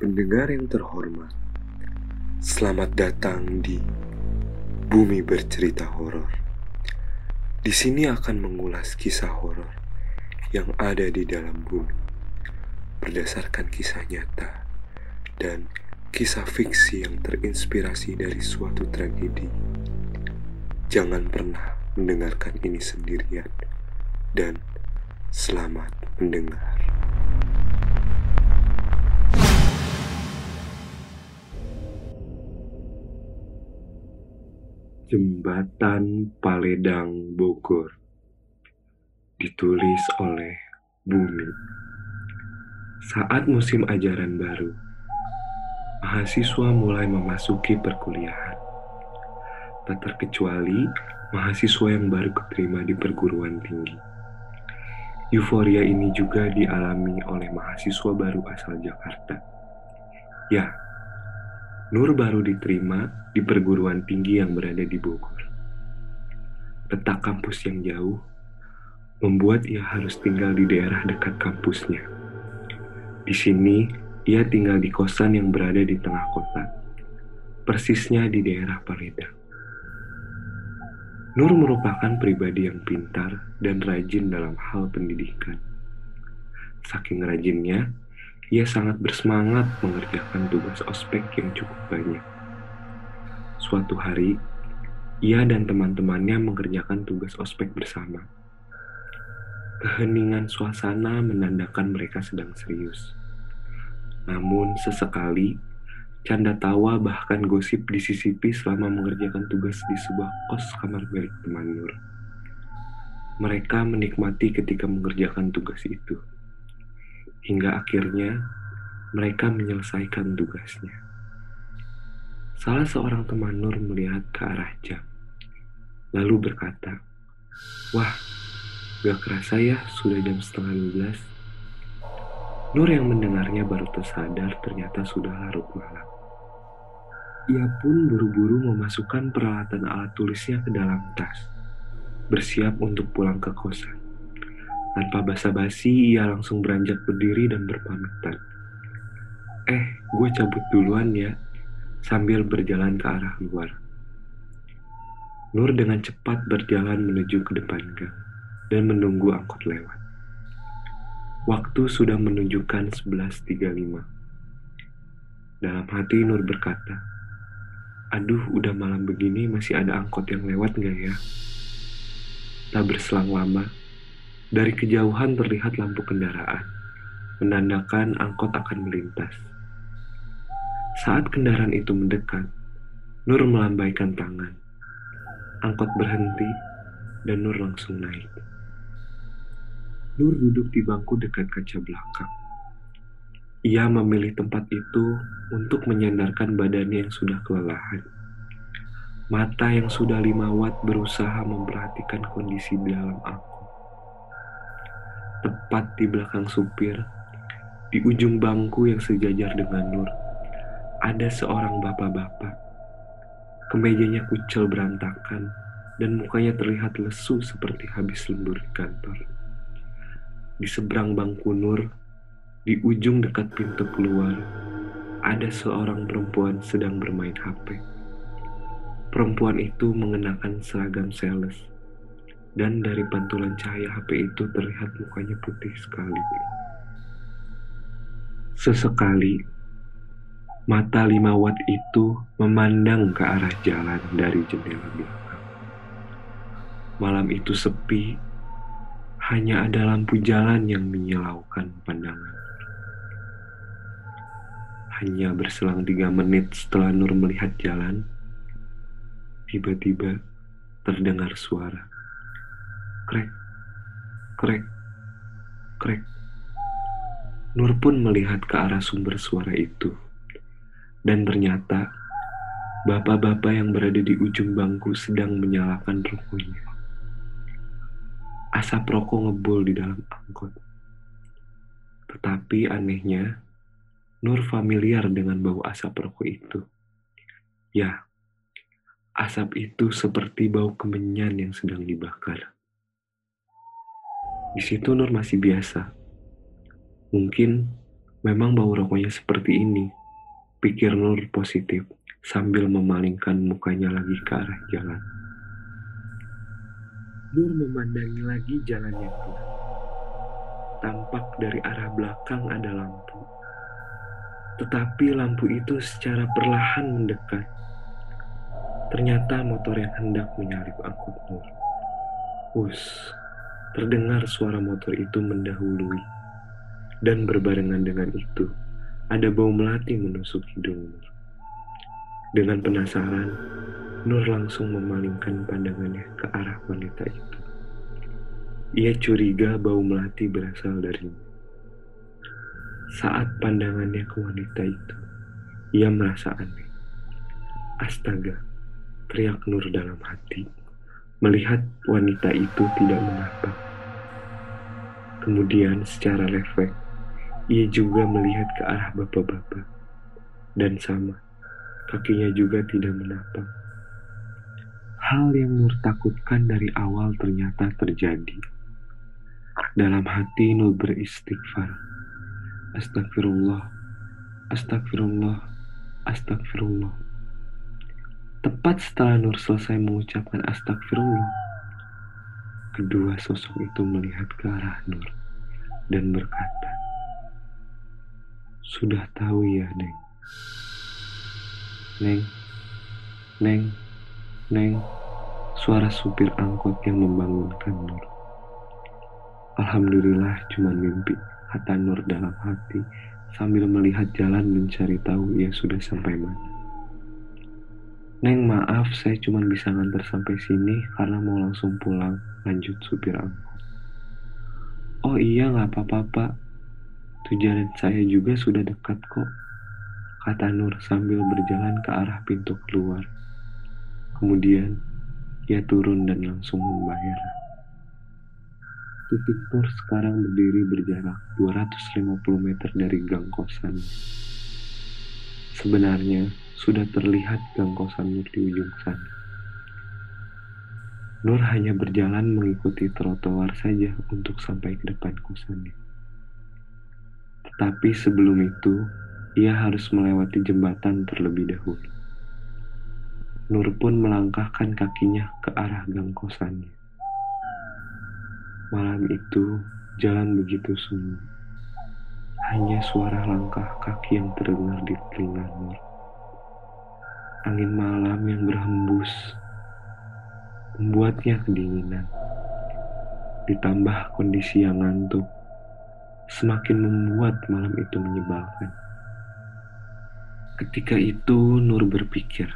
Pendengar yang terhormat, selamat datang di Bumi Bercerita Horor. Di sini akan mengulas kisah horor yang ada di dalam bumi, berdasarkan kisah nyata dan kisah fiksi yang terinspirasi dari suatu tragedi. Jangan pernah mendengarkan ini sendirian, dan selamat mendengar. Jembatan Paledang Bogor. Ditulis oleh Bumi. Saat musim ajaran baru mahasiswa mulai memasuki perkuliahan. Tak terkecuali mahasiswa yang baru keterima di perguruan tinggi. Euforia ini juga dialami oleh mahasiswa baru asal Jakarta. Ya Nur baru diterima di perguruan tinggi yang berada di Bogor. Letak kampus yang jauh membuat ia harus tinggal di daerah dekat kampusnya. Di sini, ia tinggal di kosan yang berada di tengah kota, persisnya di daerah Paledang. Nur merupakan pribadi yang pintar dan rajin dalam hal pendidikan. Saking rajinnya, ia sangat bersemangat mengerjakan tugas ospek yang cukup banyak. Suatu hari, ia dan teman-temannya mengerjakan tugas ospek bersama. Keheningan suasana menandakan mereka sedang serius. Namun sesekali, canda tawa bahkan gosip disisipi selama mengerjakan tugas di sebuah kos kamar milik teman Nur. Mereka menikmati ketika mengerjakan tugas itu hingga akhirnya mereka menyelesaikan tugasnya. Salah seorang teman Nur melihat ke arah jam, lalu berkata, Wah, gak kerasa ya sudah jam setengah 12. Nur yang mendengarnya baru tersadar ternyata sudah larut malam. Ia pun buru-buru memasukkan peralatan alat tulisnya ke dalam tas, bersiap untuk pulang ke kosan. Tanpa basa-basi, ia langsung beranjak berdiri dan berpamitan. Eh, gue cabut duluan ya, sambil berjalan ke arah luar. Nur dengan cepat berjalan menuju ke depan gang dan menunggu angkot lewat. Waktu sudah menunjukkan 11.35. Dalam hati Nur berkata, Aduh, udah malam begini masih ada angkot yang lewat gak ya? Tak berselang lama, dari kejauhan terlihat lampu kendaraan, menandakan angkot akan melintas. Saat kendaraan itu mendekat, Nur melambaikan tangan. Angkot berhenti, dan Nur langsung naik. Nur duduk di bangku dekat kaca belakang. Ia memilih tempat itu untuk menyandarkan badannya yang sudah kelelahan. Mata yang sudah lima watt berusaha memperhatikan kondisi di dalam angkot tepat di belakang supir, di ujung bangku yang sejajar dengan Nur, ada seorang bapak-bapak. Kemejanya kucel berantakan dan mukanya terlihat lesu seperti habis lembur di kantor. Di seberang bangku Nur, di ujung dekat pintu keluar, ada seorang perempuan sedang bermain HP. Perempuan itu mengenakan seragam sales dan dari pantulan cahaya HP itu terlihat mukanya putih sekali. Sesekali, mata lima watt itu memandang ke arah jalan dari jendela belakang. Malam itu sepi, hanya ada lampu jalan yang menyilaukan pandangan. Hanya berselang tiga menit setelah Nur melihat jalan, tiba-tiba terdengar suara krek, krek, krek. Nur pun melihat ke arah sumber suara itu. Dan ternyata, bapak-bapak yang berada di ujung bangku sedang menyalakan rokoknya. Asap rokok ngebul di dalam angkot. Tetapi anehnya, Nur familiar dengan bau asap rokok itu. Ya, asap itu seperti bau kemenyan yang sedang dibakar. Di situ Nur masih biasa. Mungkin Memang bau rokoknya seperti ini, pikir Nur positif sambil memalingkan mukanya lagi ke arah jalan. Nur memandangi lagi jalan yang gelap. Tampak dari arah belakang ada lampu. Tetapi lampu itu secara perlahan mendekat. Ternyata motor yang hendak menyalip angkut Nur. Us, terdengar suara motor itu mendahului dan berbarengan dengan itu, ada bau melati menusuk hidung Nur. Dengan penasaran, Nur langsung memalingkan pandangannya ke arah wanita itu. Ia curiga bau melati berasal darinya. Saat pandangannya ke wanita itu, ia merasa aneh. Astaga, teriak Nur dalam hati, melihat wanita itu tidak menapak. Kemudian secara refleks, ia juga melihat ke arah bapak-bapak. Dan sama, kakinya juga tidak menapak. Hal yang Nur takutkan dari awal ternyata terjadi. Dalam hati Nur beristighfar. Astagfirullah, astagfirullah, astagfirullah. Tepat setelah Nur selesai mengucapkan astagfirullah, kedua sosok itu melihat ke arah Nur dan berkata, sudah tahu ya, Neng. Neng, Neng, Neng, suara supir angkot yang membangunkan Nur. Alhamdulillah cuma mimpi, kata Nur dalam hati sambil melihat jalan mencari tahu ia sudah sampai mana. Neng maaf saya cuma bisa ngantar sampai sini karena mau langsung pulang, lanjut supir angkot. Oh iya nggak apa-apa pak, Tujuan saya juga sudah dekat kok, kata Nur sambil berjalan ke arah pintu keluar. Kemudian, ia turun dan langsung membayar. Titik Nur sekarang berdiri berjarak 250 meter dari gang kosan. Sebenarnya, sudah terlihat gang kosan Nur di ujung sana. Nur hanya berjalan mengikuti trotoar saja untuk sampai ke depan kosannya. Tapi sebelum itu, ia harus melewati jembatan terlebih dahulu. Nur pun melangkahkan kakinya ke arah gang kosannya. Malam itu, jalan begitu sunyi. Hanya suara langkah kaki yang terdengar di telinga Nur. Angin malam yang berhembus membuatnya kedinginan. Ditambah kondisi yang ngantuk, semakin membuat malam itu menyebalkan. Ketika itu Nur berpikir,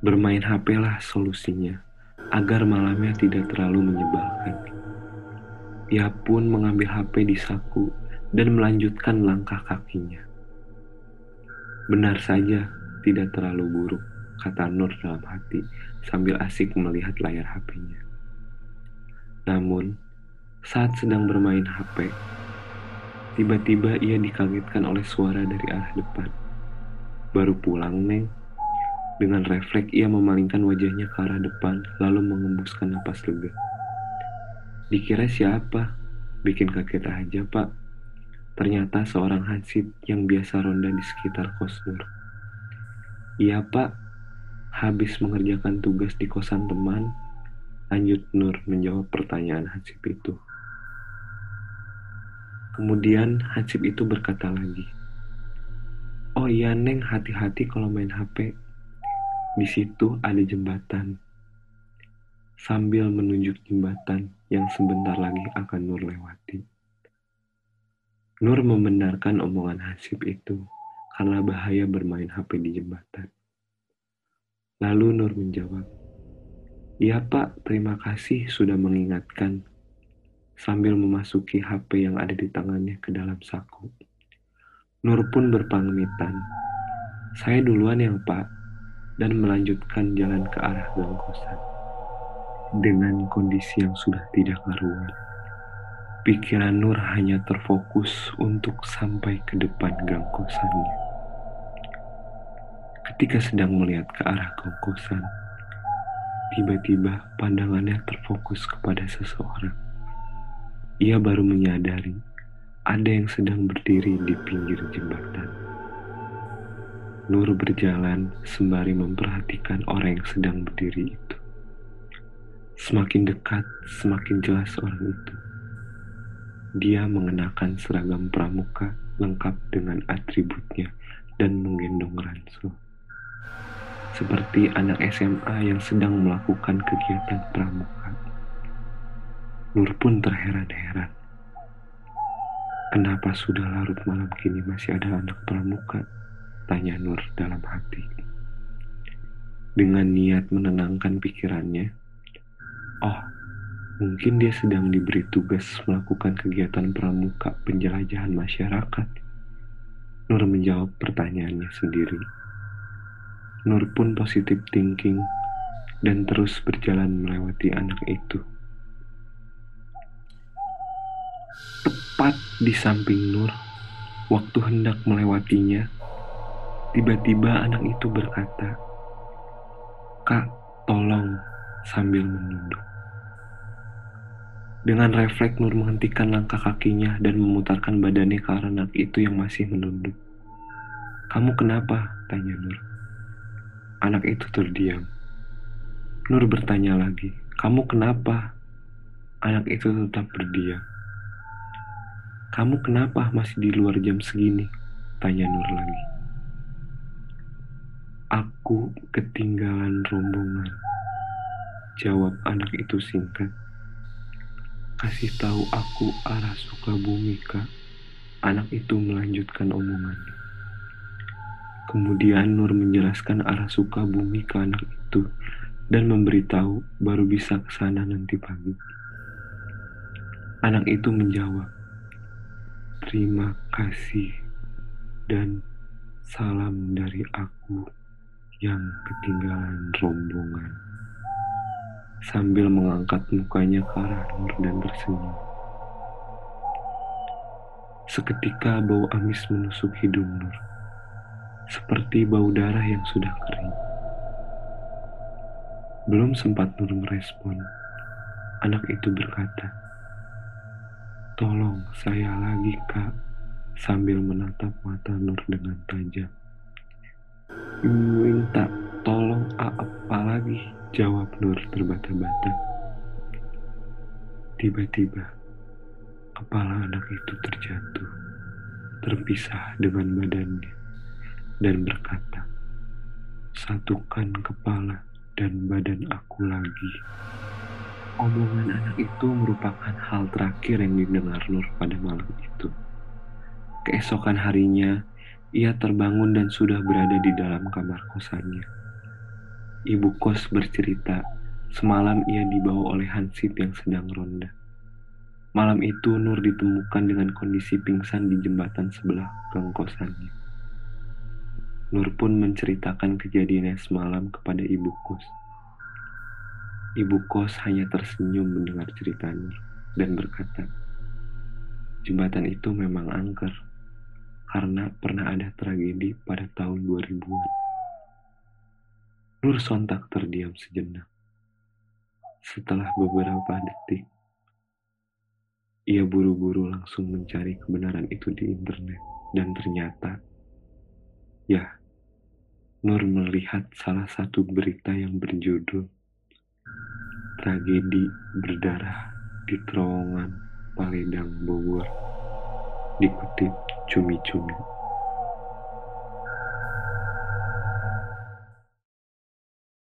bermain HP lah solusinya agar malamnya tidak terlalu menyebalkan. Ia pun mengambil HP di saku dan melanjutkan langkah kakinya. Benar saja, tidak terlalu buruk, kata Nur dalam hati sambil asik melihat layar HP-nya. Namun, saat sedang bermain HP, tiba-tiba ia dikagetkan oleh suara dari arah depan. Baru pulang, Neng. Dengan refleks ia memalingkan wajahnya ke arah depan, lalu mengembuskan napas lega. Dikira siapa? Bikin kaget aja, Pak. Ternyata seorang hansip yang biasa ronda di sekitar kos Nur. Iya, Pak. Habis mengerjakan tugas di kosan teman, lanjut Nur menjawab pertanyaan hansip itu. Kemudian Hansip itu berkata lagi, Oh iya Neng, hati-hati kalau main HP. Di situ ada jembatan. Sambil menunjuk jembatan yang sebentar lagi akan Nur lewati. Nur membenarkan omongan Hansip itu karena bahaya bermain HP di jembatan. Lalu Nur menjawab, Iya pak, terima kasih sudah mengingatkan sambil memasuki HP yang ada di tangannya ke dalam saku. Nur pun berpamitan. Saya duluan yang pak, dan melanjutkan jalan ke arah gang kosan. Dengan kondisi yang sudah tidak karuan, pikiran Nur hanya terfokus untuk sampai ke depan gang kosannya. Ketika sedang melihat ke arah gang kosan, tiba-tiba pandangannya terfokus kepada seseorang ia baru menyadari ada yang sedang berdiri di pinggir jembatan. Nur berjalan sembari memperhatikan orang yang sedang berdiri itu. Semakin dekat, semakin jelas orang itu. Dia mengenakan seragam pramuka lengkap dengan atributnya dan menggendong ransel. Seperti anak SMA yang sedang melakukan kegiatan pramuka. Nur pun terheran-heran. Kenapa sudah larut malam kini masih ada anak pramuka? Tanya Nur dalam hati. Dengan niat menenangkan pikirannya, oh, Mungkin dia sedang diberi tugas melakukan kegiatan pramuka penjelajahan masyarakat. Nur menjawab pertanyaannya sendiri. Nur pun positif thinking dan terus berjalan melewati anak itu. Tepat di samping Nur, waktu hendak melewatinya, tiba-tiba anak itu berkata, "Kak, tolong," sambil menunduk. Dengan refleks Nur menghentikan langkah kakinya dan memutarkan badannya ke arah anak itu yang masih menunduk. Kamu kenapa? Tanya Nur. Anak itu terdiam. Nur bertanya lagi, kamu kenapa? Anak itu tetap berdiam. Kamu kenapa masih di luar jam segini? Tanya Nur lagi. Aku ketinggalan rombongan. Jawab anak itu singkat. Kasih tahu aku arah Sukabumi, Kak. Anak itu melanjutkan omongannya. Kemudian Nur menjelaskan arah Sukabumi ke anak itu dan memberitahu baru bisa ke sana nanti pagi. Anak itu menjawab, "Terima kasih dan salam dari aku yang ketinggalan rombongan." sambil mengangkat mukanya ke arah Nur dan tersenyum. Seketika bau amis menusuk hidung Nur, seperti bau darah yang sudah kering. Belum sempat Nur merespon, anak itu berkata, Tolong saya lagi kak, sambil menatap mata Nur dengan tajam. Minta tolong apa lagi? Jawab Nur terbata-bata. Tiba-tiba, kepala anak itu terjatuh, terpisah dengan badannya, dan berkata, Satukan kepala dan badan aku lagi. Omongan anak itu merupakan hal terakhir yang didengar Nur pada malam itu. Keesokan harinya, ia terbangun dan sudah berada di dalam kamar kosannya Ibu kos bercerita, semalam ia dibawa oleh Hansip yang sedang ronda. Malam itu Nur ditemukan dengan kondisi pingsan di jembatan sebelah gang kosannya. Nur pun menceritakan kejadiannya semalam kepada ibu kos. Ibu kos hanya tersenyum mendengar ceritanya dan berkata, jembatan itu memang angker karena pernah ada tragedi pada tahun 2000-an. Nur sontak terdiam sejenak. Setelah beberapa detik, ia buru-buru langsung mencari kebenaran itu di internet. Dan ternyata, ya, Nur melihat salah satu berita yang berjudul Tragedi Berdarah di Terowongan Paledang Bogor. Dikutip cumi-cumi.